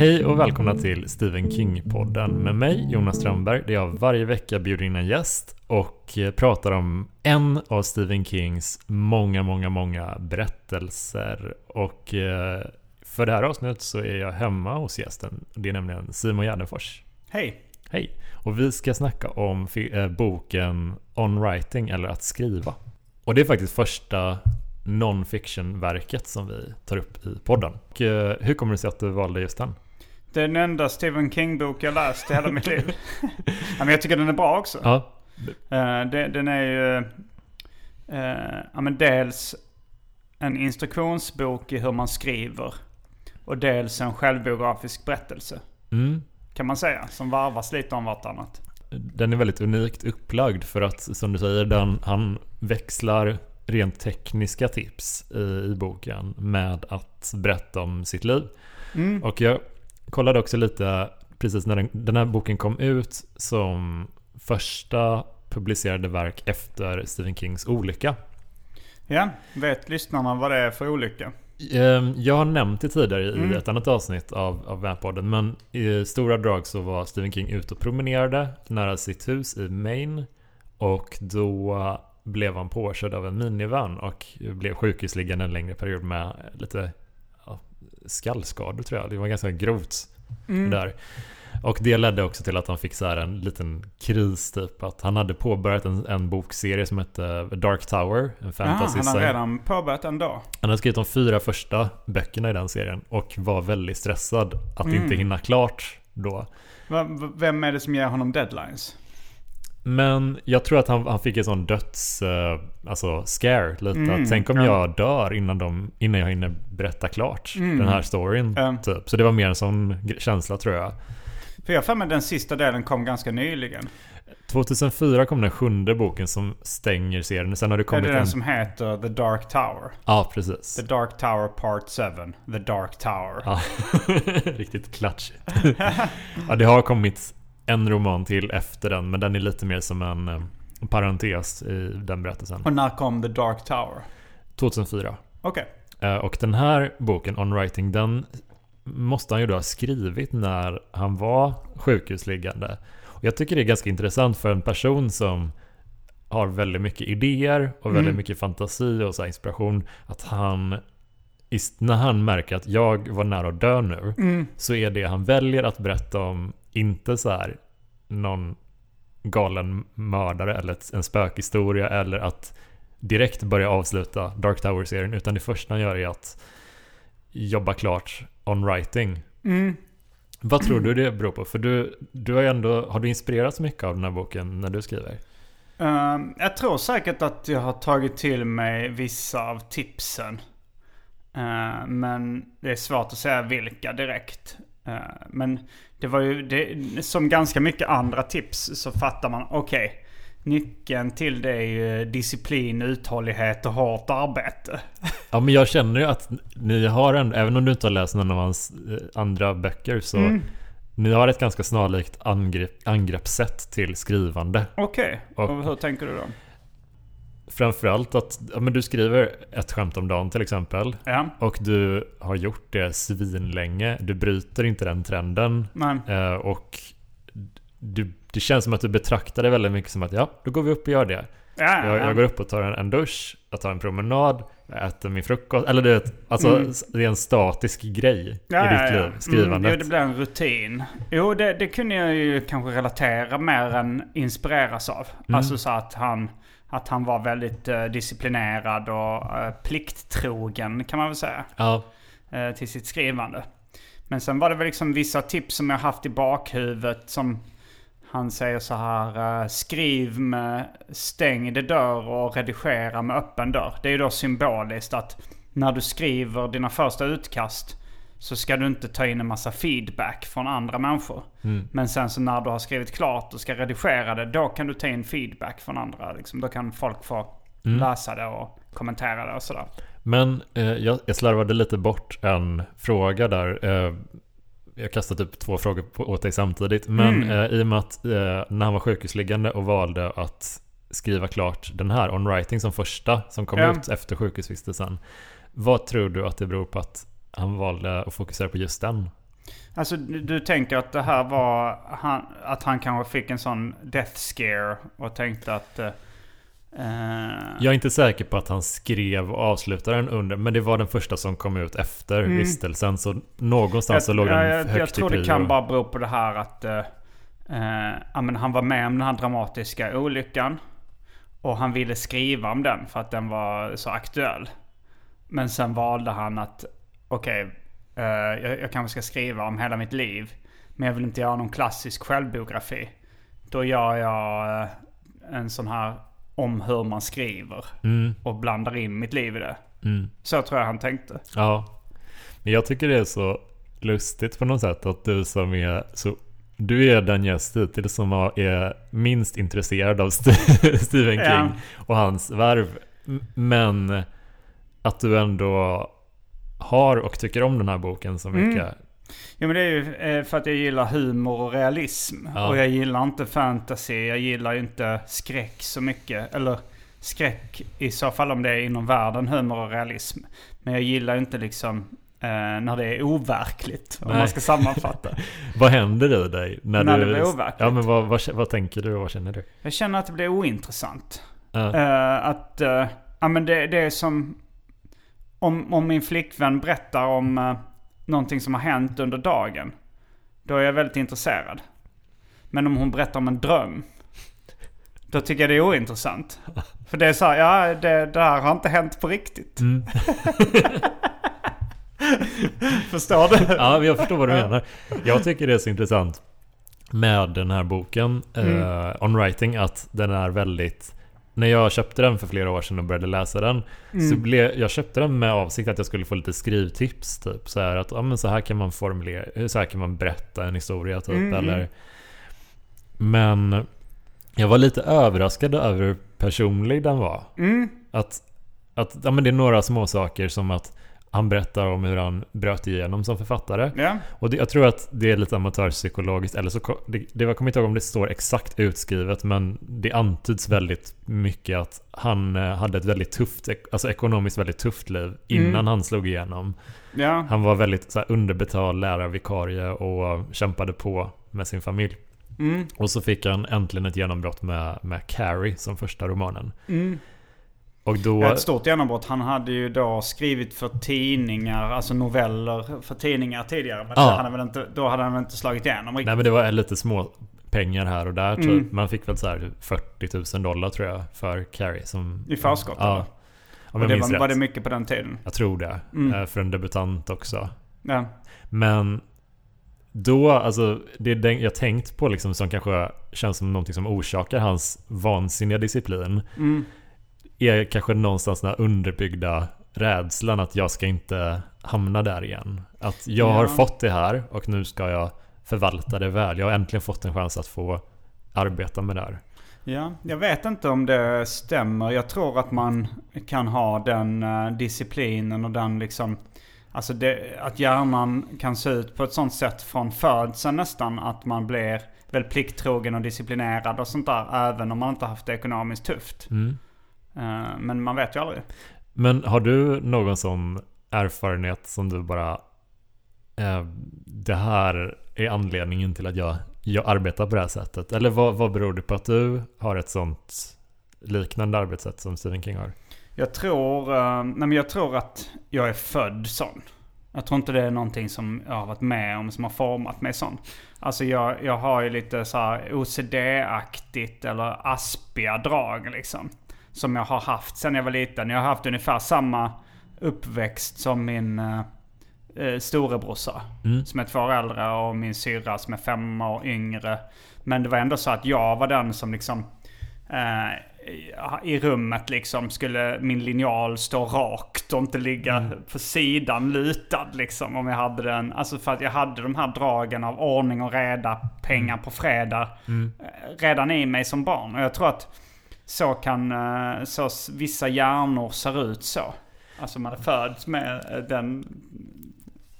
Hej och välkomna till Stephen King-podden med mig, Jonas Strömberg, där jag varje vecka bjuder in en gäst och eh, pratar om en av Stephen Kings många, många, många berättelser. Och eh, för det här avsnittet så är jag hemma hos gästen. Det är nämligen Simon Gärdenfors. Hej! Hej! Och vi ska snacka om eh, boken On Writing, eller Att skriva. Och det är faktiskt första non-fiction-verket som vi tar upp i podden. Och, hur kommer det sig att du valde just den? Det är den enda Stephen King-bok jag läst i hela mitt liv. ja, men jag tycker den är bra också. Ja. Uh, det, den är ju... Uh, ja, men dels en instruktionsbok i hur man skriver. Och dels en självbiografisk berättelse. Mm. Kan man säga. Som varvas lite om vartannat. Den är väldigt unikt upplagd för att som du säger, den, han växlar rent tekniska tips i, i boken med att berätta om sitt liv. Mm. Och jag kollade också lite precis när den, den här boken kom ut som första publicerade verk efter Stephen Kings olycka. Ja, vet lyssnarna vad det är för olycka? Ehm, Jag har nämnt det tidigare i Mm. ett annat avsnitt av, av Vampodden men i stora drag så var Stephen King ute och promenerade nära sitt hus i Maine och då blev han påkörd av en minivan och blev sjukhusliggande en längre period med lite skallskador tror jag. Det var ganska grovt Mm. där. Och det ledde också till att han fick så här en liten kris typ. Att han hade påbörjat en, en bokserie som hette Dark Tower. En fantasy han har redan påbörjat en dag. han hade skrivit de fyra första böckerna i den serien och var väldigt stressad att Mm. inte hinna klart då. Vem är det som ger honom deadlines? Men jag tror att han, han fick en sån döds... eh, alltså scare lite. Mm, att tänk om ja. jag dör innan, de, innan jag hinner berätta klart Mm. den här storyn. Ja. Typ. Så det var mer en sån känsla tror jag. För jag för mig den sista delen kom ganska nyligen. 2004 kom den sjunde boken som stänger serien. Sen har det Är kommit det den en... som heter The Dark Tower? Ja, precis. The Dark Tower Part 7. The Dark Tower. Ja, riktigt klatschigt. ja, det har kommit en roman till efter den, men den är lite mer som en eh, parentes i den berättelsen. Och när kom The Dark Tower? 2004. Okej. Eh, Och den här boken, On Writing, den måste han ju då ha skrivit när han var sjukhusliggande. Och jag tycker det är ganska intressant för en person som har väldigt mycket idéer och väldigt Mm. mycket fantasi och så inspiration. Att han, när han märker att jag var nära att dö nu, Mm. så är det han väljer att berätta om inte så här någon galen mördare eller en spökhistoria eller att direkt börja avsluta Dark Tower-serien utan det första han gör är att jobba klart on writing. Mm. Vad tror du det beror på? För du, du har ju ändå, har du inspirerats mycket av den här boken när du skriver? Ehm, jag tror säkert att jag har tagit till mig vissa av tipsen. Ehm, men det är svårt att säga vilka direkt. Ehm, men det var ju, det, som ganska mycket andra tips så fattar man, okej. nyckeln till det är ju disciplin, uthållighet och hårt arbete. Ja men jag känner ju att ni har en, även om du inte har läst någon av hans eh, andra böcker så Mm. ni har ett ganska snarlikt angrepp, angreppssätt till skrivande. Okej, Och- och hur tänker du då? Framförallt att ja, men du skriver ett skämt om dagen till exempel. Ja, Och du har gjort det svinlänge. Du bryter inte den trenden. Eh, och du, det känns som att du betraktar det väldigt mycket som att ja, då går vi upp och gör det. ja, Jag, ja. jag går upp och tar en, en dusch, jag tar en promenad, jag äter min frukost. Eller du vet, alltså Mm. det är en statisk grej Ja, i ditt liv, skrivandet. Mm, jo, det blir en rutin. Jo, det, det kunde jag ju kanske relatera mer än inspireras av. Mm. Alltså så att han, att han var väldigt eh, disciplinerad och eh, plikttrogen kan man väl säga. Ja, eh, till sitt skrivande. Men sen var det väl liksom vissa tips som jag haft i bakhuvudet som han säger så här. skriv med stängd dörr och redigera med öppen dörr. Det är ju då symboliskt att när du skriver dina första utkast så ska du inte ta in en massa feedback från andra människor. Mm. Men sen så när du har skrivit klart och ska redigera det, då kan du ta in feedback från andra. Liksom. Då kan folk få Mm. läsa det och kommentera det och sådär. Men eh, jag, jag slarvade lite bort en fråga där. Eh, jag kastade typ två frågor på, åt dig samtidigt. Men Mm. eh, i och med att eh, när han var sjukhusliggande och valde att skriva klart den här On Writing som första som kom Ja. ut efter sjukhusvistelsen. Vad tror du att det beror på att han valde att fokusera på just den? Alltså du, tänker att det här var, han, att han kanske fick en sån death scare och tänkte att... eh, eh, Jag är inte säker på att han skrev och avslutade den under, men det var den första som kom ut efter Mm. vistelsen. Så någonstans så låg jag, den jag, högt jag tror i det kan bara bero på det här att eh, eh, men han var med om den här dramatiska olyckan. Och han ville skriva om den för att den var så aktuell. Men sen valde han att okej, eh, jag, jag kanske ska skriva om hela mitt liv. Men jag vill inte göra någon klassisk självbiografi. Då gör jag eh, en sån här om hur man skriver. Mm, Och blandar in mitt liv i det. mm. Så tror jag han tänkte. Ja. Men jag tycker det är så lustigt på något sätt att du som är så du är den gäst hittills som är minst intresserad av St- Stephen King Ja. och hans värv. Men att du ändå har och tycker om den här boken så Mm. mycket. Jo men det är ju eh, för att jag gillar humor och realism. Ja. Och jag gillar inte fantasy, jag gillar ju inte skräck så mycket. Eller skräck i så fall om det är inom världen humor och realism. Men jag gillar ju inte liksom eh, när det är overkligt. Om Nej. man ska sammanfatta. Vad händer i dig? När, När du, det blir overkligt. Ja men vad, vad, vad tänker du och vad känner du? jag känner att det blir ointressant. Ja. Eh, att, eh, ja men det, det är som om, om min flickvän berättar om uh, någonting som har hänt under dagen. Då är jag väldigt intresserad. Men om hon berättar om en dröm. Då tycker jag det är ointressant. För det är så här, ja det, det här har inte hänt på riktigt. Mm. Förstår du? Ja, jag förstår vad du menar. Jag tycker det är så intressant med den här boken, eh, On Writing, att den är väldigt... När jag köpte den för flera år sedan och började läsa den, så blev, jag köpte den med avsikt att jag skulle få lite skrivtips. Typ så här att ja, men så här kan man formulera, så här kan man berätta en historia typ. Mm, Eller, men jag var lite överraskad över hur personlig den var. Mm. Att, att ja, men det är några små saker som att han berättar om hur han bröt igenom som författare. Ja. Och det, jag tror att det är lite amatörpsykologiskt, eller så det, det, jag kommer inte ihåg om det står exakt utskrivet, men det antyds väldigt mycket att han eh, hade ett väldigt tufft, alltså ekonomiskt väldigt tufft liv innan Mm. han slog igenom. Ja. Han var väldigt så här, underbetald lärarvikarie och kämpade på med sin familj. Mm. Och så fick han äntligen ett genombrott med, med Carrie som första romanen. Mm. Och då... Ett stort genombrott. Han hade ju då skrivit för tidningar, alltså noveller för tidningar tidigare. Men Ja. hade inte, då hade han väl inte slagit igenom riktigt. Nej men det var lite små pengar här och där. Mm. Man fick väl så här 40 000 dollar tror jag för Carrie som... I förskott Ja. Om Och det var, var det mycket på den tiden? Jag tror det. Mm. Eh, För en debutant också. Ja. Men då, alltså det är jag tänkt på liksom som kanske känns som någonting som orsakar hans vansinniga disciplin. Mm. Är kanske någonstans den här underbyggda rädslan att jag ska inte hamna där igen. Att jag Ja. har fått det här och nu ska jag förvalta det väl. Jag har äntligen fått en chans att få arbeta med det här. Ja, jag vet inte om det stämmer. Jag tror att man kan ha den eh, disciplinen och den liksom... Alltså det, att hjärnan kan se ut på ett sånt sätt från födseln nästan. Att man blir väl plikttrogen och disciplinerad och sånt där. Även om man inte haft det ekonomiskt tufft. Mm. Eh, men man vet ju aldrig. Men har du någon sån erfarenhet som du bara eh, Det här är anledningen till att jag, jag arbetar på det här sättet? Eller vad, vad beror det på att du har ett sånt liknande arbetssätt som Stephen King har? Jag tror, eh, nej men jag tror att jag är född sån. Jag tror inte det är någonting som jag har varit med om som har format mig sån. Alltså jag, jag har ju lite så OCD-aktigt eller aspiga drag liksom. Som jag har haft sen jag var liten. Jag har haft ungefär samma uppväxt som min eh, eh, storebrorsa. Mm. Som är två år äldre och min syrra som är fem år yngre. Men det var ändå så att jag var den som liksom eh, i- rummet liksom skulle min linjal stå rakt och inte ligga på sidan lutad liksom. Om jag hade den. Alltså för att jag hade de här dragen av ordning och reda, pengar på fredag. eh, Redan i mig som barn. Och jag tror att så kan eh, så vissa hjärnor ser ut så. Alltså man föds med eh, den...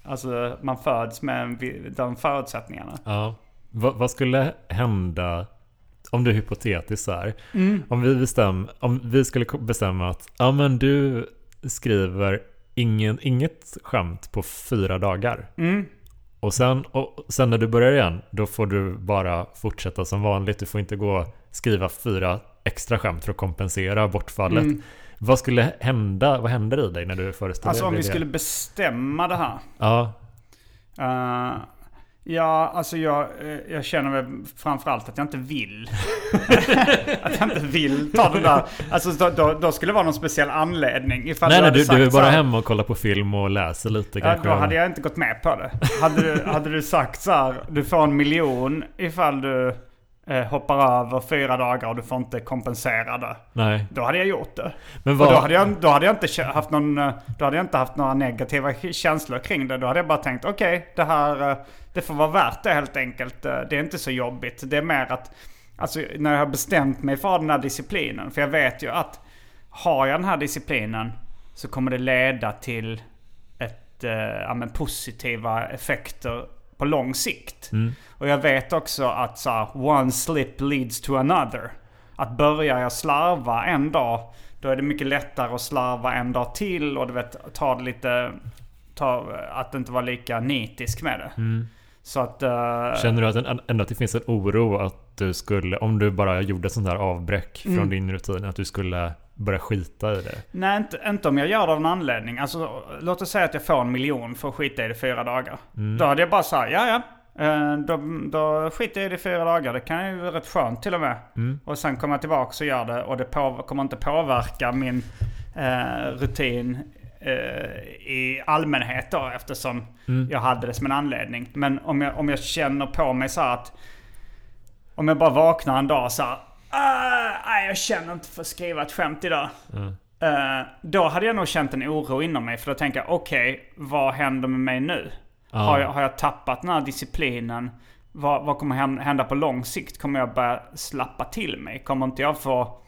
Alltså man föds med de förutsättningarna. Ja. Va, vad skulle hända om du hypotetiskt så här. Om, vi bestäm, om vi skulle bestämma att ja, men du skriver ingen, inget skämt på fyra dagar. Mm. Och sen, och sen när du börjar igen, då får du bara fortsätta som vanligt. Du får inte gå skriva fyra extra skämt för att kompensera bortfallet. Mm. Vad skulle hända? Vad händer i dig när du föreställer Alltså om dig vi det? skulle bestämma det här. Ja, Eh, ja, alltså jag, eh, jag känner väl framförallt att jag inte vill. att jag inte vill ta det där. Alltså då, då, då skulle det vara någon speciell anledning. Ifall nej nej du, sagt du är bara här- hemma och kollar på film och läser lite Ja, kanske. då hade jag inte gått med på det. Hade du, hade du sagt så här, du får en miljon ifall du hoppar över fyra dagar och du får inte kompensera det. Nej. Då hade jag gjort det. Men Och vad... då hade, jag, då hade jag inte haft någon, eh, då hade jag inte haft några negativa känslor kring det. Då hade jag bara tänkt okej, det här, eh, det får vara värt det helt enkelt. Eh, Det är inte så jobbigt. Det är mer att, alltså när jag har bestämt mig för den här disciplinen. För jag vet ju att har jag den här disciplinen så kommer det leda till ett, eh, ja, men positiva effekter på lång sikt. Och jag vet också att så här, one slip leads to another. Att börjar jag slarva en dag, då är det mycket lättare att slarva en dag till och du vet, ta det lite... Ta, att inte vara lika nitisk med det. Så att... eh, Känner du att en, ändå att det finns en oro att du skulle, om du bara gjorde sånt här avbräck Mm. från din rutin, att du skulle börja skita i det? Nej, inte, inte om jag gör det av en anledning. Alltså, låt oss säga att jag får en miljon för att skita i det fyra dagar. Då hade jag bara sagt, ja ja. eh, Då, då skiter jag i det i fyra dagar. Det kan ju vara rätt skönt till och med. Och sen kommer jag tillbaka och gör det. Och det på, kommer inte påverka min eh, rutin eh, i allmänhet då. Eftersom jag hade det som en anledning. Men om jag, om jag känner på mig så här att om jag bara vaknar en dag så här, "Ah, Nej, jag känner inte för att skriva ett skämt idag. Eh, då hade jag nog känt en oro inom mig. För då tänker jag, okej, vad händer med mig nu? Har, jag, har jag tappat den här disciplinen? Vad, vad kommer hän- hända på lång sikt? Kommer jag börja slappa till mig? Kommer inte jag få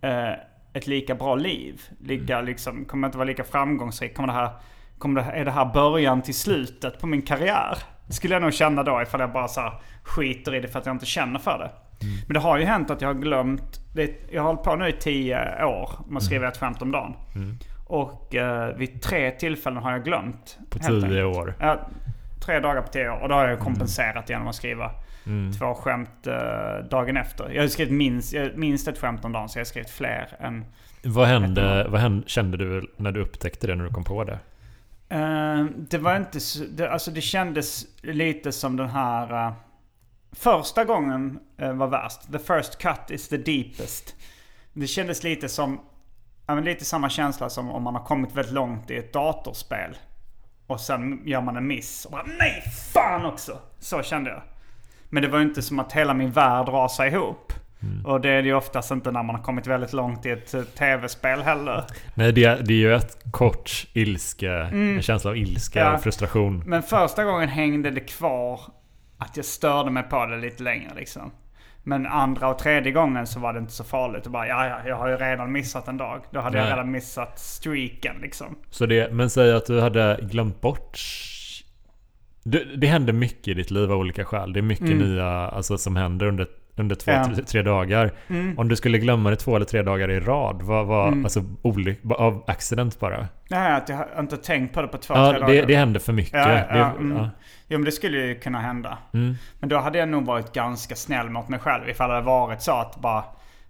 eh, ett lika bra liv? Lika, liksom, kommer jag inte vara lika framgångsrik? Kommer det här, kommer det, är det här början till slutet på min karriär? Skulle jag nog känna då ifall jag bara så här skiter i det för att jag inte känner för det. Men det har ju hänt att jag har glömt. Det, jag har hållit på nu i tio år med att skriva ett skämt om dagen. Och eh, vid tre tillfällen har jag glömt. På tio år? Ja, tre dagar på tio år. Och då har jag kompenserat genom att skriva två skämt eh, dagen efter. Jag har skrivit minst, minst ett skämt om dagen, så jag har skrivit fler än... Vad hände, vad hände, kände du när du upptäckte det, när du kom på det? Eh, det var inte så, det, Alltså det kändes lite som den här... eh, första gången eh, var värst. The first cut is the deepest. Det kändes lite som... Ja, men lite samma känsla som om man har kommit väldigt långt i ett datorspel. Och sen gör man en miss. Och bara nej, fan också! Så kände jag. Men det var ju inte som att hela min värld rasade ihop. Och det är det ju oftast inte när man har kommit väldigt långt i ett eh, tv-spel heller. Nej, det, det är ju ett kort ilske, en känsla av ilska Mm. Ja. och frustration. Men första gången hängde det kvar att jag störde mig på det lite längre liksom. Men andra och tredje gången så var det inte så farligt. Och bara, ja, ja, jag har ju redan missat en dag. Då hade Nej. jag redan missat streaken liksom. Så det, men säg att du hade glömt bort... Det, det händer mycket i ditt liv av olika skäl. Det är mycket nya alltså, som händer under, under två, Mm. Ja. tre, tre dagar. Om du skulle glömma det två eller tre dagar i rad, vad var Mm. alltså olyck, av accident bara? Nej, att jag inte tänkt på det på två, Ja, tre det, dagar. det händer för mycket. Ja, ja, det, mm. ja. Jo men det skulle ju kunna hända. Mm. Men då hade jag nog varit ganska snäll mot mig själv ifall det hade varit så att bara...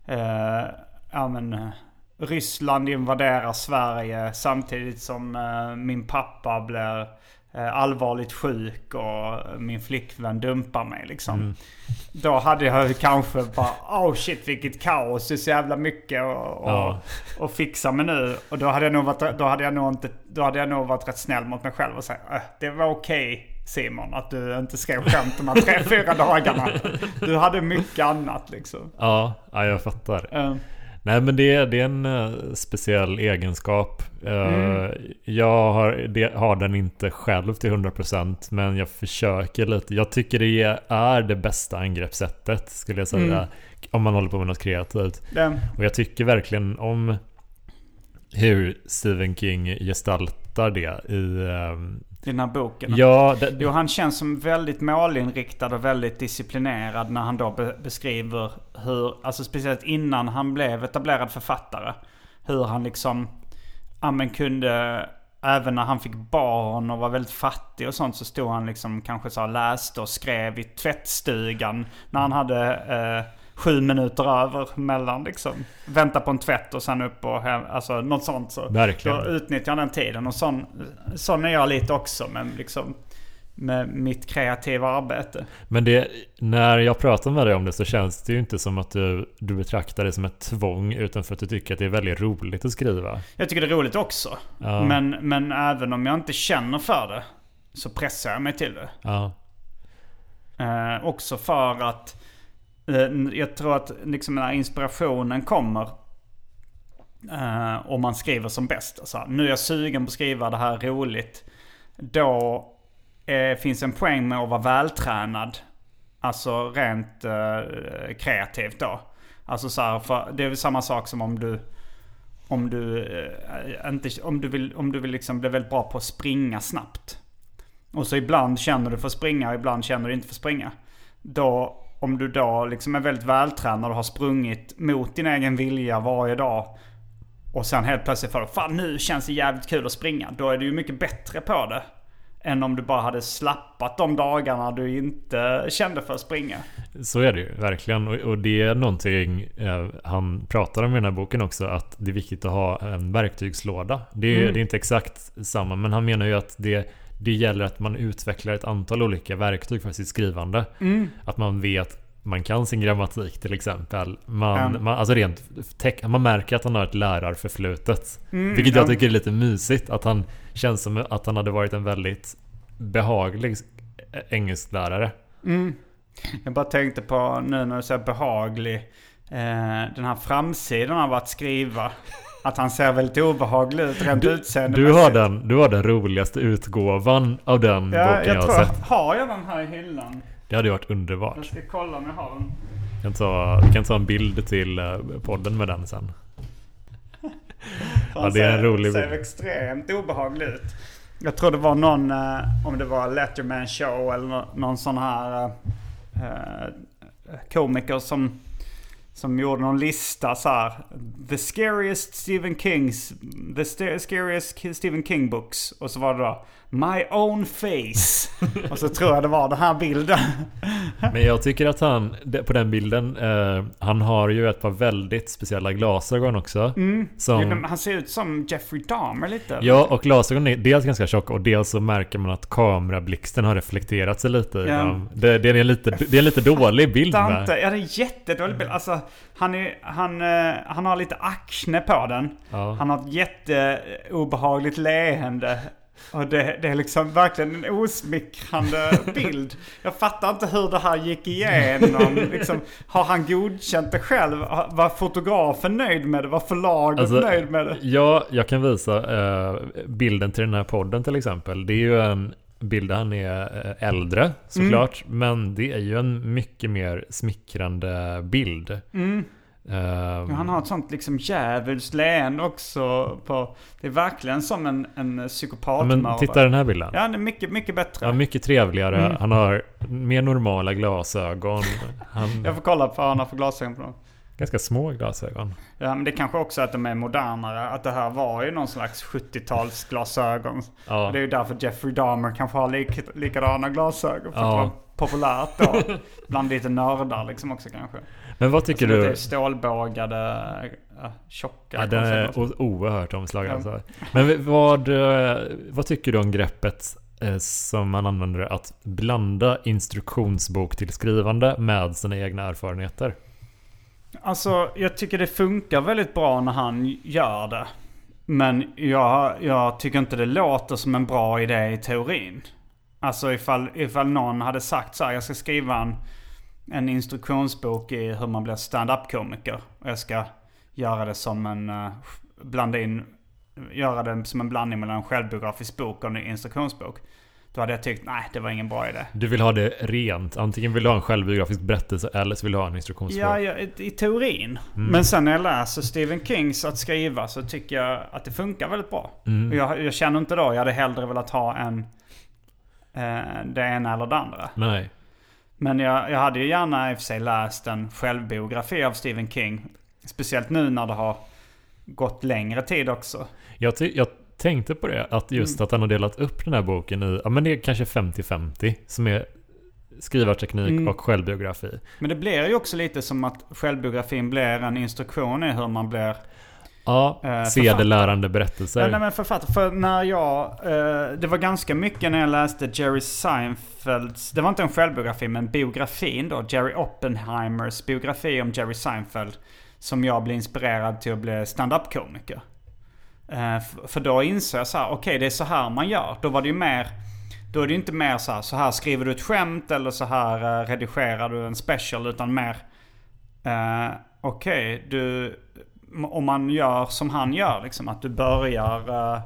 Eh, ja men... eh, Ryssland invaderar Sverige samtidigt som eh, min pappa blir allvarligt sjuk och min flickvän dumpar mig liksom. Då hade jag kanske bara oh shit vilket kaos, det är så jävla mycket och, och, Ja. och fixa med nu. Och då hade jag nog varit, då hade jag nog inte, då hade jag nog varit rätt snäll mot mig själv och säga äh, det var okej Simon att du inte skrev skämt de här tre, fyra dagarna. Du hade mycket annat liksom. Ja, ja, jag fattar. Eh, Nej men det, det är en eh, speciell egenskap. Eh, Mm. Jag har, det, har den inte själv till 100% men jag försöker lite. Jag tycker det är det bästa angreppssättet skulle jag säga. Mm. Om man håller på med något kreativt. det, Och jag tycker verkligen om hur Stephen King gestaltar det i... ehm, I den här boken. ja, det, Jo, han känns som väldigt målinriktad och väldigt disciplinerad när han då be- beskriver hur, alltså speciellt innan han blev etablerad författare. Hur han liksom, ja men kunde, även när han fick barn och var väldigt fattig och sånt så stod han liksom kanske så läste och skrev i tvättstugan när han hade eh, sju minuter över mellan liksom. Vänta på en tvätt och sen upp och hem, alltså något sånt. Så Verkligen. Då utnyttjar den tiden och sån, sån är jag lite också med liksom med mitt kreativa arbete. Men det, när jag pratar med dig om det så känns det ju inte som att du, du betraktar det som ett tvång utan för att du tycker att det är väldigt roligt att skriva. Jag tycker det är roligt också. Ja. Men, men även om jag inte känner för det så pressar jag mig till det. Ja, Eh, också för att Eh, jag tror att liksom när inspirationen kommer eh, och man skriver som bäst. Alltså, nu är jag sugen på att skriva det här roligt. Då eh, finns en poäng med att vara vältränad. Alltså rent kreativt då. Alltså så här, för det är väl samma sak som om du om du, eh, inte, om du vill, om du vill liksom bli väldigt bra på att springa snabbt. Och så ibland känner du för att springa och ibland känner du inte för att springa. Då, om du då liksom är väldigt vältränad och har sprungit mot din egen vilja varje dag. Och sen helt plötsligt får fan nu känns det jävligt kul att springa. Då är du ju mycket bättre på det. Än om du bara hade slappat de dagarna du inte kände för att springa. så är det ju verkligen. Och, och det är någonting eh, han pratar om i den här boken också. Att det är viktigt att ha en verktygslåda. Det är, det är inte exakt samma. Men han menar ju att det, det gäller att man utvecklar ett antal olika verktyg för sitt skrivande. Att man vet man kan sin grammatik till exempel. Man, Mm. man, alltså rent tech, man märker att han har ett lärarförflutet. Mm, vilket jag ja. tycker är lite mysigt. Att han känns som att han hade varit en väldigt behaglig engelsklärare. Jag bara tänkte på nu när du säger behaglig. Eh, den här framsidan av att skriva. Att han ser väldigt obehaglig ut rent Du, utseendemässigt. du, har den, du har den roligaste utgåvan av den Ja, boken jag, jag har tror sett. Har jag den här i hyllan? Det hade ju varit Jag underbart. ska kolla om jag har den. Vi kan ta, vi kan ta en bild till eh, podden med den sen. Ja, det är en rolig ser bild. extremt obehaglig ut. Jag tror det var någon, eh, om det var Letterman show eller nå- någon sån här eh, komiker som, som gjorde någon lista så här. The scariest Stephen Kings, the scariest Stephen King books. Och så var det då My own face. och så tror jag det var den här bilden. Men jag tycker att han, på den bilden, eh, han har ju ett par väldigt speciella glasögon också. Som, Ja, men Han ser ut som Jeffrey Dahmer lite. Ja, och glasögonen är dels ganska tjocka och dels så märker man att kamerablixten har reflekterat sig lite i Ja. dem. Det, det, är en lite, det är en lite dålig bild med. ja det är jättedålig bild. Alltså, han, är, han, eh, han har lite akne på den. Ja. Han har ett jätteobehagligt leende. Och det, det är liksom verkligen en osmickrande bild. Jag fattar inte hur det här gick igenom. Liksom, har han godkänt det själv? Var fotografen nöjd med det? Var förlaget Alltså, nöjd med det? Ja, jag kan visa eh, bilden till den här podden till exempel. Det är ju en bild där han är eh, äldre såklart. Mm. Men det är ju en mycket mer smickrande bild. Mm. Ja, han har ett sånt liksom djävulskt leende också. På, det är verkligen som en, en ja, psykopatmördare. men titta den här bilden. Ja, det är mycket, mycket bättre. Ja, mycket trevligare. Mm. Han har mer normala glasögon. Han, Jag får kolla på vad han har för glasögon på dem. Ganska små glasögon. Ja, men det kanske också att de är modernare. Att det här var ju någon slags 70-talsglasögon. Ja. Det är ju därför Jeffrey Dahmer kanske har lik, likadana glasögon. För Ja. att det var populärt då. Bland lite nördar liksom också kanske. Men vad tycker lite du? stålbågade, ja, tjocka Ja, den är oerhört omslag alltså. Men vad, eh, vad tycker du om greppet eh, som man använder att blanda instruktionsbok till skrivande med sina egna erfarenheter? Alltså, jag tycker det funkar väldigt bra när han gör det. Men jag, jag tycker inte det låter som en bra idé i teorin. Alltså ifall, ifall någon hade sagt så här, jag ska skriva en, en instruktionsbok i hur man blir stand-up-komiker. Och jag ska göra det som en, uh, blanda in, göra det som en blandning mellan en självbiografisk bok och en instruktionsbok. Då hade jag tyckt, nej det var ingen bra idé. Du vill ha det rent. Antingen vill du ha en självbiografisk berättelse eller så vill du ha en instruktionsbok. Ja, ja i, i teorin. Mm. Men sen när jag läser Stephen Kings att skriva så tycker jag att det funkar väldigt bra. Mm. Och Jag, jag känner inte då, jag hade hellre velat ha en eh, det ena eller det andra. Nej. Men jag, jag hade ju gärna i och för sig läst en självbiografi av Stephen King. Speciellt nu när det har gått längre tid också. Jag, jag tänkte på det, att just Mm. att han har delat upp den här boken i, ja men det är kanske 50-50 som är skrivarteknik Mm. och självbiografi. Men det blir ju också lite som att självbiografin blir en instruktion i hur man blir Ja, Eh, sedelärande berättelser. Ja, nej men författare. För när jag... Eh, det var ganska mycket när jag läste Jerry Seinfelds... Det var inte en självbiografi men biografin då. Jerry Oppenheimers biografi om Jerry Seinfeld. Som jag blev inspirerad till att bli stand-up-komiker. Eh, för då insåg jag så här, okej det är så här man gör. Då var det ju mer... Då är det ju inte mer så här, så här skriver du ett skämt eller så här eh, redigerar du en special. Utan mer... Eh, Okej, du... Om man gör som han gör, liksom att du börjar eh,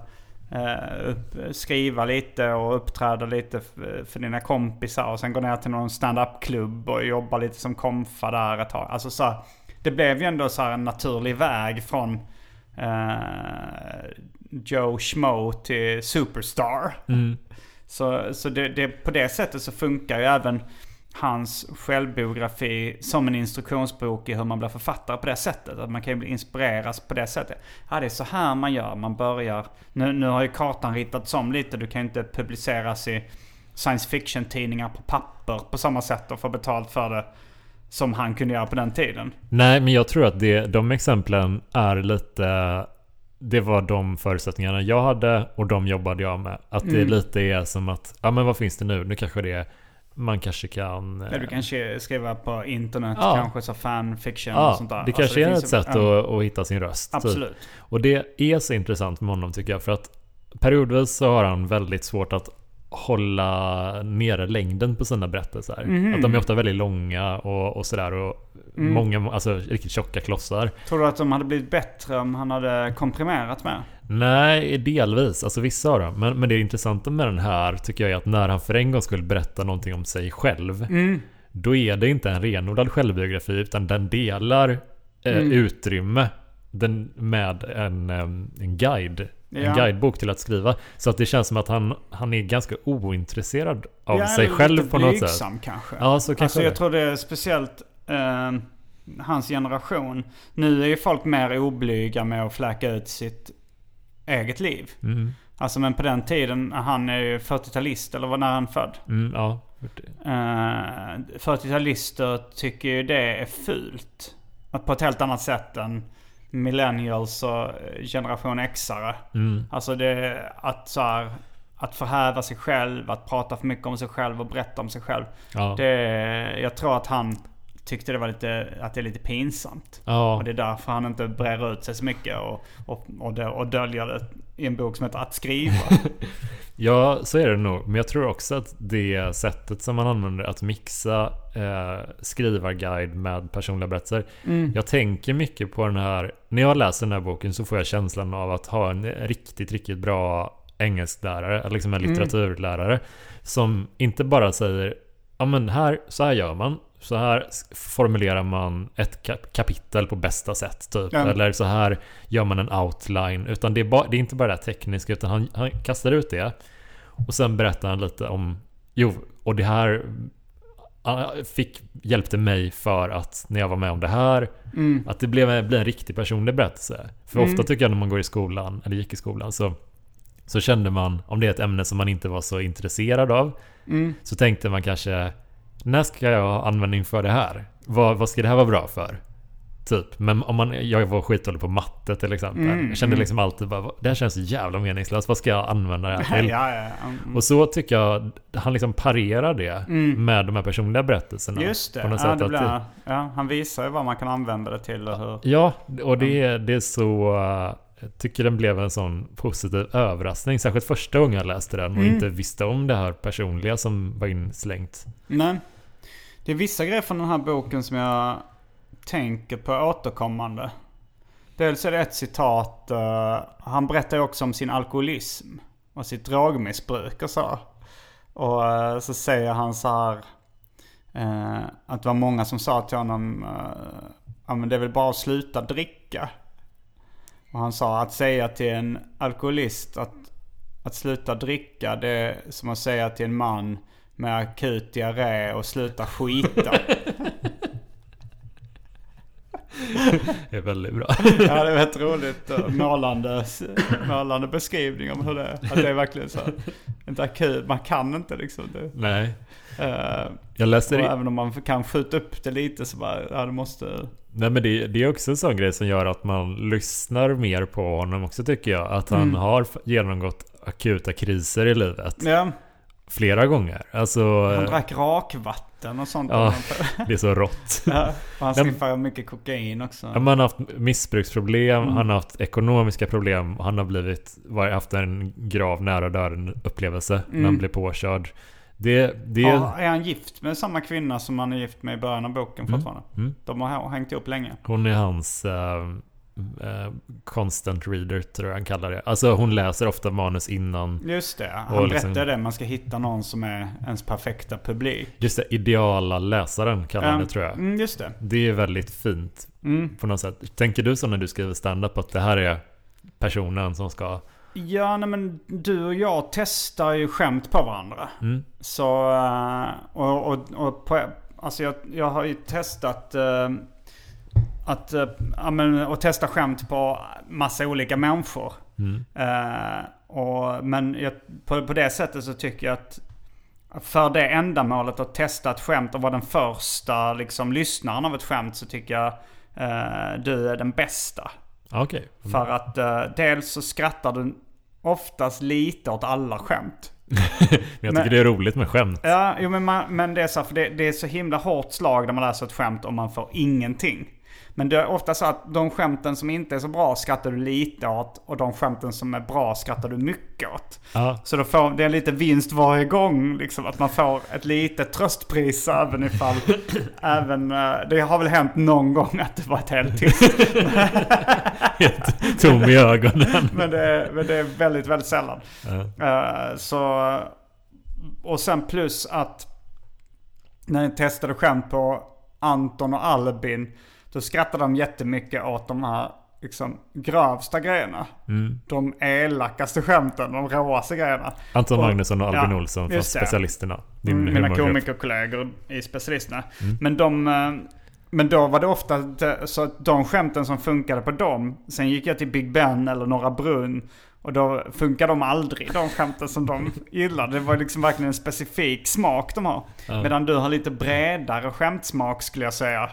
eh, upp, skriva lite och uppträda lite för dina kompisar och sen går ner till någon stand-up-klubb och jobbar lite som komfa där ett tag. Alltså så här, det blev ju ändå så här en naturlig väg från eh, Joe Schmo till Superstar. Mm. Så, så det, det, på det sättet så funkar ju även hans självbiografi som en instruktionsbok i hur man blir författare på det sättet. Att man kan ju bli inspireras på det sättet. Ja, det är så här man gör. Man börjar... Nu, nu har ju kartan ritats om lite. Du kan ju inte publiceras i science fiction-tidningar på papper på samma sätt och få betalt för det som han kunde göra på den tiden. Nej, men jag tror att det, de exemplen är lite... Det var de förutsättningarna jag hade och de jobbade jag med. Att det Mm. lite är som att, ja men vad finns det nu? Nu kanske det är, man kanske kan... Eller du eh, kanske skriva på internet, Ja. kanske så fanfiction och Ja, sånt där. det Alltså, kanske är finns ett ju- sätt ja, att, att hitta sin röst. typ. Absolut. Och det är så intressant med honom tycker jag. För att periodvis så har han väldigt svårt att hålla nere längden på sina berättelser. Mhm. Att de är ofta väldigt långa och, och sådär. Och Mm. många, alltså riktigt tjocka klossar. Tror du att de hade blivit bättre om han hade komprimerat mer? Nej, delvis. Alltså vissa av dem. Men, men det intressanta med den här tycker jag är att när han för en gång skulle berätta någonting om sig själv. Mm. Då är det inte en renodlad självbiografi utan den delar eh, Mm. utrymme den, med en, em, en guide. En Ja. guidebok till att skriva. Så att det känns som att han, han är ganska ointresserad av Ja, sig själv på något sätt. kanske. Ja, så kanske alltså det. jag tror det är speciellt eh, hans generation. Nu är ju folk mer oblyga med att fläka ut sitt eget liv. Mm, Alltså men på den tiden, han är ju 40-talist eller var när han född? mm, ja. Uh, 40-talister tycker ju det är fult. Att På ett helt annat sätt än millennials och eh, generation X-are. Mm, Alltså det att så här, att förhäva sig själv, att prata för mycket om sig själv och berätta om sig själv. ja. Det, jag tror att han tyckte det var lite, att det är lite pinsamt. ja. Och det är därför han inte brer ut sig så mycket och, och, och, och döljer det i en bok som heter Att skriva. Ja, så är det nog. Men jag tror också att det sättet som man använder att mixa eh, skrivarguide med personliga berättelser. Mm. Jag tänker mycket på den här, när jag läser den här boken så får jag känslan av att ha en riktigt, riktigt bra engelsklärare, liksom en Mm. litteraturlärare. Som inte bara säger, ja men här, så här gör man. Så här formulerar man ett kap- kapitel på bästa sätt typ. Ja. Eller så här gör man en outline. Utan det är, ba, det är inte bara det här tekniska utan han, han kastar ut det. Och sen berättar han lite om, jo, och det här fick, hjälpte mig för att när jag var med om det här Mm. att det blev, blir en riktig personlig berättelse. För Mm. ofta tycker jag när man går i skolan, eller gick i skolan, så, så kände man, om det är ett ämne som man inte var så intresserad av, Mm. så tänkte man kanske, när ska jag ha användning för det här? Vad, vad ska det här vara bra för? Typ. Men om man, jag var skitdålig på matte till exempel. Mm, jag kände mm. liksom alltid bara, det här känns jävla meningslöst. Vad ska jag använda det här Ja, till? ja, ja. Mm. Och så tycker jag, han liksom parerar det Mm. med de här personliga berättelserna. Just det. på något Ja, sätt det att blir, ja, han visar ju vad man kan använda det till och hur. Ja, och det, det är så... Jag tycker den blev en sån positiv överraskning. Särskilt första gången jag läste den och Mm. inte visste om det här personliga som var inslängt. Nej. Det är vissa grejer från den här boken som jag tänker på återkommande. Dels är det ett citat. eh, han berättar också om sin alkoholism och sitt drogmissbruk och så. Och eh, så säger han så här. eh, att det var många som sa till honom. Uh, ja men det är väl bara att sluta dricka. Och han sa att säga till en alkoholist att, att sluta dricka det är som att säga till en man med akut diarré och sluta skita. det är väldigt bra. Ja, det är rätt roligt. Målande, målande beskrivning om hur det är. Att det är verkligen så. Inte akut, man kan inte liksom. Det, Nej. eh, Jag läste det. även om man kan skjuta upp det lite så bara, ja det måste... Nej men det, det är också en sån grej som gör att man lyssnar mer på honom också tycker jag. Att han Mm. har genomgått akuta kriser i livet. Ja, Flera gånger. Alltså, han drack rakvatten och sånt. Ja. det är så rått. Ja, han sniffar mycket kokain också. Ja, Han har haft missbruksproblem, Mm. han har haft ekonomiska problem, han har blivit, haft en grav nära döden upplevelse när han Mm. blev påkörd. Det, det, Ja, är han gift med samma kvinna som han är gift med i början av boken Mm. fortfarande? Mm. De har hängt ihop länge. hon är hans eh, eh, constant reader tror jag han kallar det. Alltså hon läser ofta manus innan. Just det, han liksom- berättade det. Man ska hitta någon som är ens perfekta publik. Just det, ideala läsaren kallar han Ja, det tror jag. Mm, just det. Det är väldigt fint Mm. på något sätt. Tänker du så när du skriver stand-up att det här är personen som ska... Ja, nej men du och jag testar ju skämt på varandra. Mm, Så, eh, och, och, och på, alltså jag, jag har ju testat eh, att, eh, ja, men, att testa skämt på massa olika människor. mm, Eh, och, men jag, på, på det sättet så tycker jag att för det ändamålet att testa ett skämt och vara den första liksom, lyssnaren av ett skämt så tycker jag eh, du är den bästa. Okej. Mm. För att eh, dels så skrattar du oftast lite åt alla skämt. Men jag tycker men- det är roligt med skämt. Ja, jo, men, man, men det är så här, för det, det är så himla hårt slag när man läser ett skämt och man får ingenting. Men det är ofta så att de skämten som inte är så bra skrattar du lite åt och de skämten som är bra skrattar du mycket åt. Ja, Så då får, det är lite vinst varje gång liksom att man får ett litet tröstpris även ifall, även, eh, det har väl hänt någon gång att det varit helt tyst. helt tom i ögonen. Men det, men det är väldigt, väldigt sällan. Ja. Eh, så, och sen plus att när jag testade skämt på Anton och Albin. Då skrattade de jättemycket åt de här liksom, grövsta grejerna. Mm. De elakaste skämten, de råaste grejerna. Anton Och- Magnusson och Albin ja, Olsson från. Specialisterna. Din Mm, mina komikerkollegor i specialisterna. Men de... eh, Men då var det ofta så att de skämten som funkade på dem. Sen gick jag till Big Ben eller Norra Brunn. Och då funkar de aldrig, de skämten som de gillade. Det var liksom verkligen en specifik smak de har. Ja. Medan du har lite bredare skämtsmak skulle jag säga.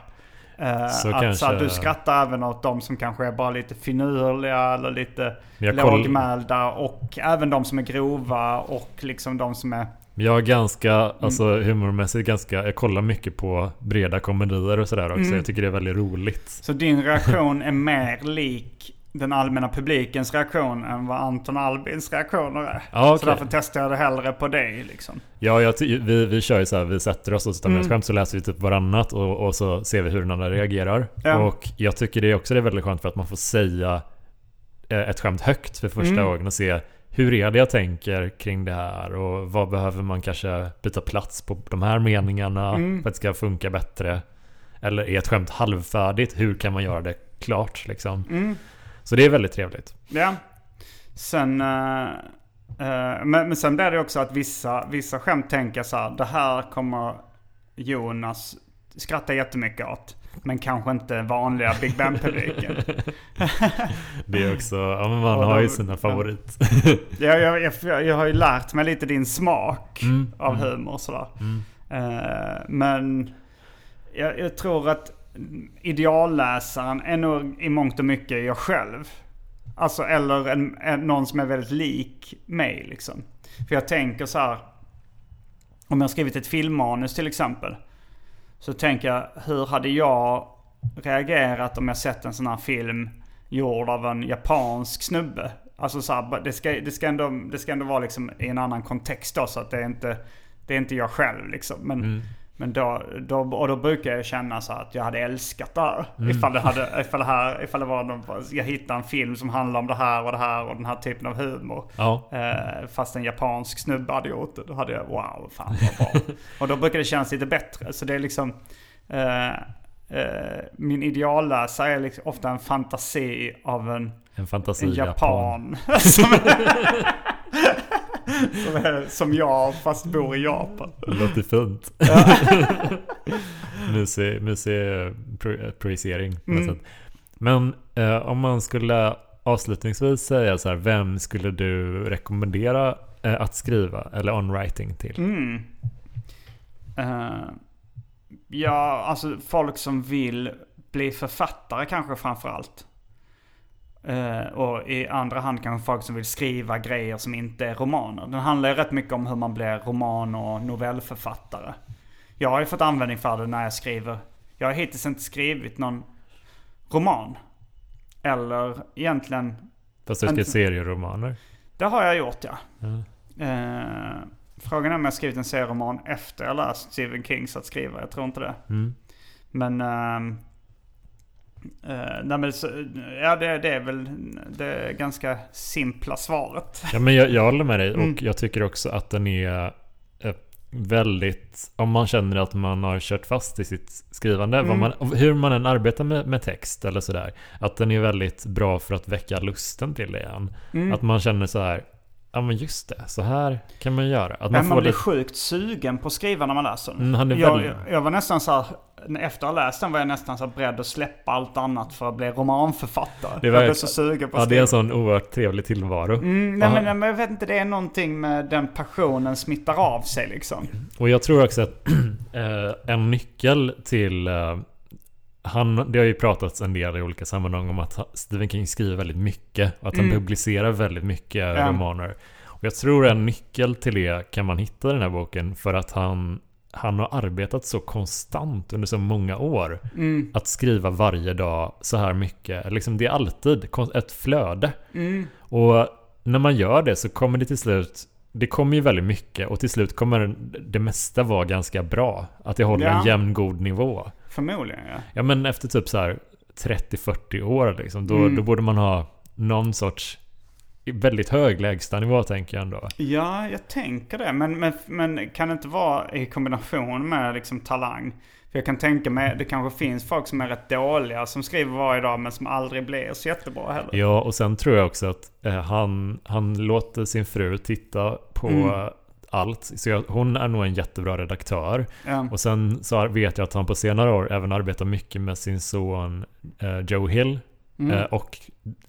Eh, Så att kanske- så här, du skrattar även åt de som kanske är bara lite finurliga eller lite jag koll- lågmälda. Och även de som är grova och liksom de som är Jag är ganska, Mm. alltså humormässigt ganska, jag kollar mycket på breda komedier och sådär också. Mm. Jag tycker det är väldigt roligt. Så din reaktion är mer lik den allmänna publikens reaktion än vad Anton Albins reaktioner är. Ja, Så okej. därför testar jag det hellre på dig liksom. Ja, ty- vi, vi kör ju så här, vi sätter oss och så tar med Mm. skämt så läser vi typ varannat och, och så ser vi hur den andra reagerar. Ja. Och jag tycker det också det är väldigt skönt för att man får säga eh, ett skämt högt för första Mm. gången och se hur är det jag tänker kring det här och vad behöver man kanske byta plats på de här meningarna Mm. för att det ska funka bättre. Eller är ett skämt halvfärdigt? Hur kan man göra det klart liksom? Mm. Så det är väldigt trevligt. Ja. Sen... eh, men, men sen blir det också att vissa, vissa skämt tänker så här. Det här kommer Jonas skratta jättemycket åt. Men kanske inte vanliga Big Ben-publiken. Det är också, ja men man Och har ju sina favorit. jag, jag, jag, jag har ju lärt mig lite din smak Mm, av mm. humor och sådär. Mm. Eh, men jag, jag tror att idealläsaren är nog i mångt och mycket jag själv. Alltså eller en, en, någon som är väldigt lik mig liksom. För jag tänker så här. Om jag har skrivit ett filmmanus till exempel. Så tänker jag, hur hade jag reagerat om jag sett en sån här film gjord av en japansk snubbe? Alltså så här, det, ska, det, ska ändå, det ska ändå vara liksom i en annan kontext då, så att det är inte, det är inte jag själv liksom. Men, Mm men då, då, och då brukar jag känna så att jag hade älskat det här. Mm. Ifall, det hade, ifall, det här, ifall det var någon, jag hittade en film som handlar om det här och det här och den här typen av humor. Ja. Eh, fast en japansk snubbe hade gjort det. Då hade jag wow, fan vad bra. och då brukar det kännas lite bättre. Så det är liksom... Eh, eh, min idealläsare är liksom ofta en fantasi av en, En fantasi en japan. som, som, är, som jag fast bor i Japan. Det låter fint. mysig, mysig pro- projicering Mm. Men eh, om man skulle avslutningsvis säga så här, vem skulle du rekommendera eh, att skriva eller on-writing till? Mm. Uh, ja, alltså folk som vill bli författare kanske framför allt. Uh, och i andra hand kanske folk som vill skriva grejer som inte är romaner. Den handlar ju rätt mycket om hur man blir roman och novellförfattare. Jag har ju fått användning för det när jag skriver. Jag har hittills inte skrivit någon roman. Eller egentligen... Fast du skrev serieromaner? Det har jag gjort ja. Mm. Uh, frågan är om jag skrivit en serieroman efter jag läst Stephen Kings att skriva. Jag tror inte det. Mm. Men... Uh, nej men så, ja det, det, är väl det ganska simpla svaret. Ja men jag, jag håller med dig mm. och jag tycker också att den är väldigt, om man känner att man har kört fast i sitt skrivande, mm. man, hur man än arbetar med, med, text eller sådär, att den är väldigt bra för att väcka lusten till det igen. Mm. Att man känner så här, ja men just det, så här kan man göra. Att man, man blir lite... sjukt sugen på att skriva när man läser den. Mm, jag, jag, var nästan så här, efter att ha läst den var jag nästan så beredd att släppa allt annat för att bli romanförfattare. Det var, jag blev så sugen på att Ja, det är en sån oerhört trevlig tillvaro. Mm, nej, men, men jag vet inte, det är någonting med den passionen smittar av sig liksom. Och jag tror också att äh, en nyckel till äh, han, det har ju pratats en del i olika sammanhang om att Stephen King skriver väldigt mycket. Och att han mm. publicerar väldigt mycket ja. romaner. Och jag tror en nyckel till det kan man hitta i den här boken. För att han han har arbetat så konstant under så många år. Mm. Att skriva varje dag så här mycket. Liksom det är alltid ett flöde. Mm. Och när man gör det så kommer det till slut det kommer ju väldigt mycket och till slut kommer det mesta vara ganska bra. Att det håller ja. en jämn god nivå. Förmodligen ja. Ja men efter typ så här 30-40 år liksom. Då, mm. då borde man ha någon sorts väldigt hög lägstanivå tänker jag ändå. Ja, jag tänker det. Men, men, men kan det inte vara i kombination med liksom talang? För jag kan tänka mig, det kanske finns folk som är rätt dåliga som skriver varje dag men som aldrig blir så jättebra heller. Ja, och sen tror jag också att eh, han, han låter sin fru titta på mm. allt. Så jag, hon är nog en jättebra redaktör. Ja. Och sen så vet jag att han på senare år även arbetar mycket med sin son eh, Joe Hill. Mm. Eh, och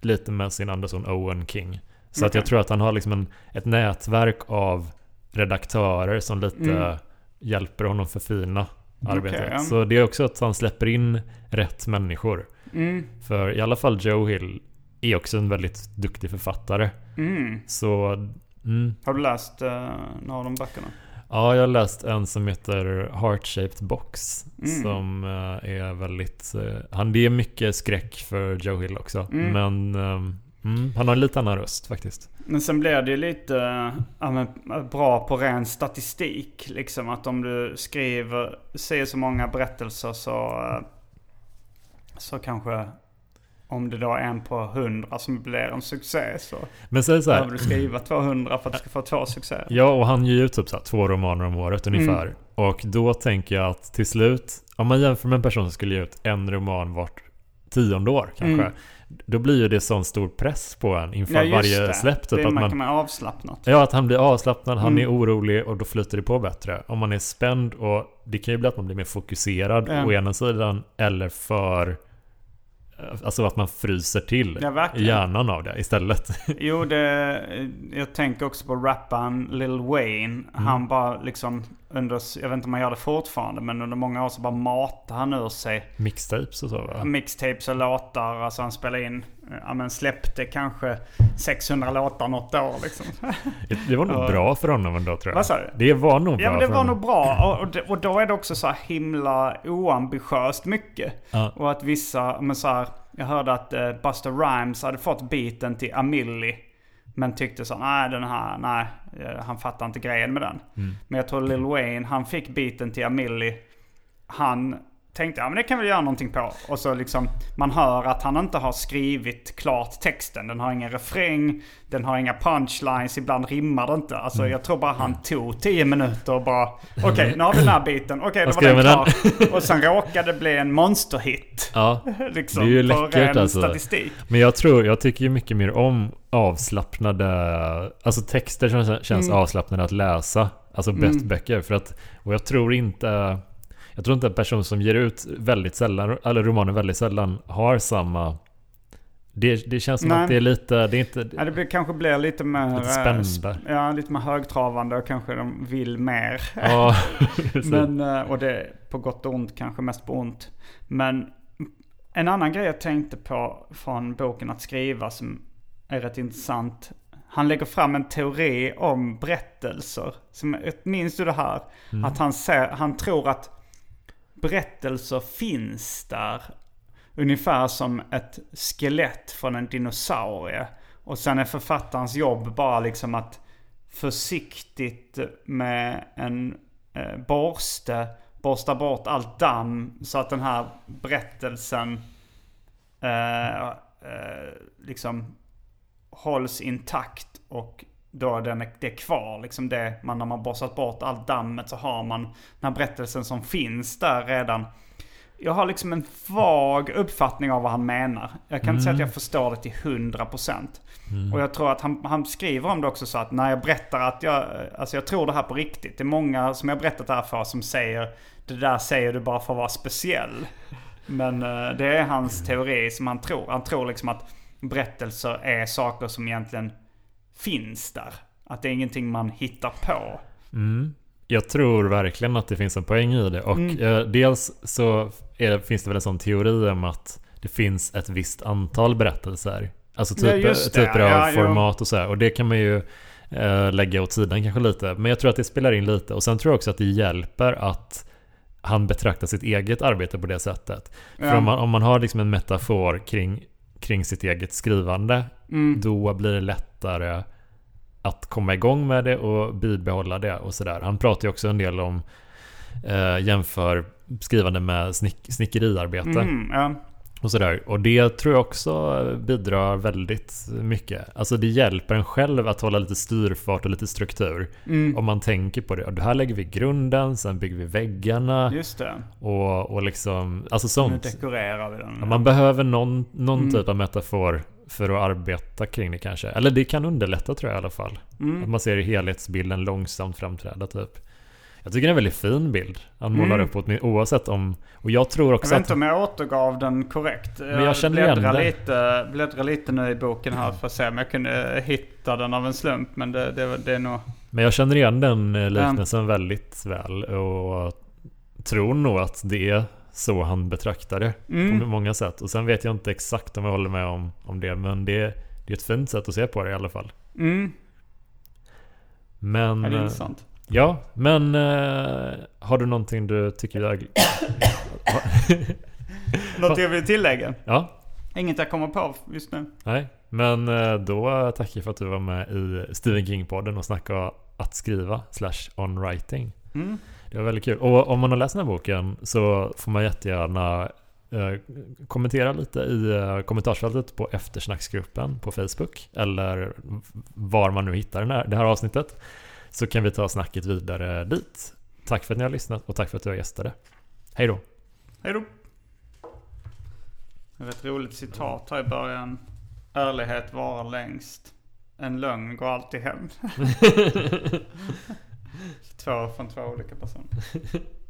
lite med sin andra son Owen King. Så okay. att jag tror att han har liksom en, ett nätverk av redaktörer som lite mm. hjälper honom förfina arbetet. Okay. Så det är också att han släpper in rätt människor. Mm. För i alla fall Joe Hill är också en väldigt duktig författare. Mm. Så... Mm. Har du läst uh, några av de böckerna? Ja, jag har läst en som heter Heart Shaped Box. Mm. Som uh, är väldigt... Uh, han, det är mycket skräck för Joe Hill också. Mm. Men um, Mm, han har en lite annan röst faktiskt. Men sen blir det ju lite ja, men, bra på ren statistik. Liksom att om du skriver, säger så många berättelser så, så kanske om det då är en på hundra som blir en succé så Men så så här, behöver du skriva 200 för att du ska få två succéer. Ja, och han ger ju typ så två romaner om året ungefär. Mm. Och då tänker jag att till slut, om man jämför med en person som skulle ge ut en roman vart tionde år kanske. Mm. Då blir ju det sån stor press på en inför ja, varje det. släpp. Typ, det att man, kan man avslappnat. Ja, att han blir avslappnad, han mm. är orolig och då flyter det på bättre. Om man är spänd och det kan ju bli att man blir mer fokuserad mm. å ena sidan eller för Alltså att man fryser till ja, hjärnan av det istället. Jo, det, jag tänker också på rapparen Lil Wayne. Mm. Han bara liksom under, jag vet inte om han gör det fortfarande, men under många år så bara matar han ur sig. Mixtapes och så va? Mixtapes och låtar. Alltså han spelar in, ja men släppte kanske 600 låtar något år liksom. Det var nog och, bra för honom ändå tror jag. Vad sa du? Det var nog bra Ja men det var nog bra. Och, och då är det också så himla oambitiöst mycket. Ja. Och att vissa, men så här, jag hörde att uh, Buster Rhymes hade fått beaten till Amilli. Men tyckte så nej den här, nej. Eh, han fattar inte grejen med den. Mm. Men jag tror Lil Wayne, han fick biten till Amilli. Han tänkte, ja men det kan vi göra någonting på. Och så liksom, man hör att han inte har skrivit klart texten. Den har ingen refräng, den har inga punchlines, ibland rimmar det inte. Alltså mm. jag tror bara han tog tio minuter och bara, okej okay, nu har vi den här biten, okej okay, då var den klar. och sen råkade det bli en monsterhit. Ja, liksom, det är ju läckert alltså. statistik. Men jag tror, jag tycker ju mycket mer om avslappnade, alltså texter som känns mm. avslappnade att läsa. Alltså bäst mm. böcker. För att, och jag tror inte Jag tror inte en person som ger ut väldigt sällan, eller romaner väldigt sällan, har samma det, det känns som Nej. att det är lite, det är inte... Ja, det blir, kanske blir lite mer... Lite spännande. Ja, lite mer högtravande och kanske de vill mer. Ja, Men, eh, och det är på gott och ont, kanske mest på ont. Men en annan grej jag tänkte på från boken Att skriva som är rätt intressant. Han lägger fram en teori om berättelser. Som, minns du det här? Mm. Att han, ser, han tror att berättelser finns där ungefär som ett skelett från en dinosaurie. Och sen är författarens jobb bara liksom att försiktigt med en eh, borste borsta bort allt damm så att den här berättelsen eh, eh, liksom hålls intakt och då den det är kvar. Liksom det, man, när man borstat bort allt dammet så har man den här berättelsen som finns där redan jag har liksom en vag uppfattning av vad han menar. Jag kan mm. inte säga att jag mm. förstår det till 100%. Mm. Och jag tror att han, han skriver om det också så att när jag berättar att jag, alltså jag tror det här på riktigt. Det är många som jag berättat det här för som säger det där säger du bara för att vara speciell. Men uh, det är hans teori som han tror. Han tror liksom att berättelser är saker som egentligen finns där. Att det är ingenting man hittar på. Mm. Jag tror verkligen att det finns en poäng i det. Och mm. eh, dels så det, finns det väl en sån teori om att det finns ett visst antal berättelser. Alltså typ, ja, typer av ja, format och så här. Och det kan man ju eh, lägga åt sidan kanske lite. Men jag tror att det spelar in lite. Och sen tror jag också att det hjälper att han betraktar sitt eget arbete på det sättet. Ja. För om man, om man har liksom en metafor kring, kring sitt eget skrivande, mm. då blir det lättare att komma igång med det och bibehålla det och sådär. Han pratar ju också en del om eh, jämför skrivande med snick, snickeriarbete. Mm, ja. Och sådär. Och det tror jag också bidrar väldigt mycket. Alltså det hjälper en själv att hålla lite styrfart och lite struktur. Mm. Om man tänker på det. Och här lägger vi grunden, sen bygger vi väggarna. Just det. Och, och liksom, alltså sånt. Nu dekorerar vi den. Ja, man behöver någon, någon mm. typ av metafor för att arbeta kring det kanske. Eller det kan underlätta tror jag i alla fall. Mm. Att man ser helhetsbilden långsamt framträda typ. Jag tycker det är en väldigt fin bild han målar mm. upp oavsett om... Och jag tror också Jag vet inte om jag återgav den korrekt. Men jag känner igen det. Lite, bläddrar lite nu i boken här för att se om jag kunde hitta den av en slump. Men det, det, det är nog... Men jag känner igen den eh, liknelsen mm. väldigt väl. Och tror nog att det är så han betraktar det mm. på många sätt. Och sen vet jag inte exakt om jag håller med om, om det. Men det, det är ett fint sätt att se på det i alla fall. Mm. Men... Ja, det är intressant. Ja, men uh, har du någonting du tycker jag... Något jag vill tillägga? Ja. Inget jag kommer på just nu. Nej, men uh, då tackar jag för att du var med i Stephen King-podden och snackade att skriva slash on writing. Mm. Det var väldigt kul. Och om man har läst den här boken så får man jättegärna uh, kommentera lite i kommentarsfältet på eftersnacksgruppen på Facebook eller var man nu hittar den här, det här avsnittet. Så kan vi ta snacket vidare dit. Tack för att ni har lyssnat och tack för att du har gästade. Hej då. Hej då. Ett roligt citat här i början. Ärlighet varar längst. En lögn går alltid hem. två från två olika personer.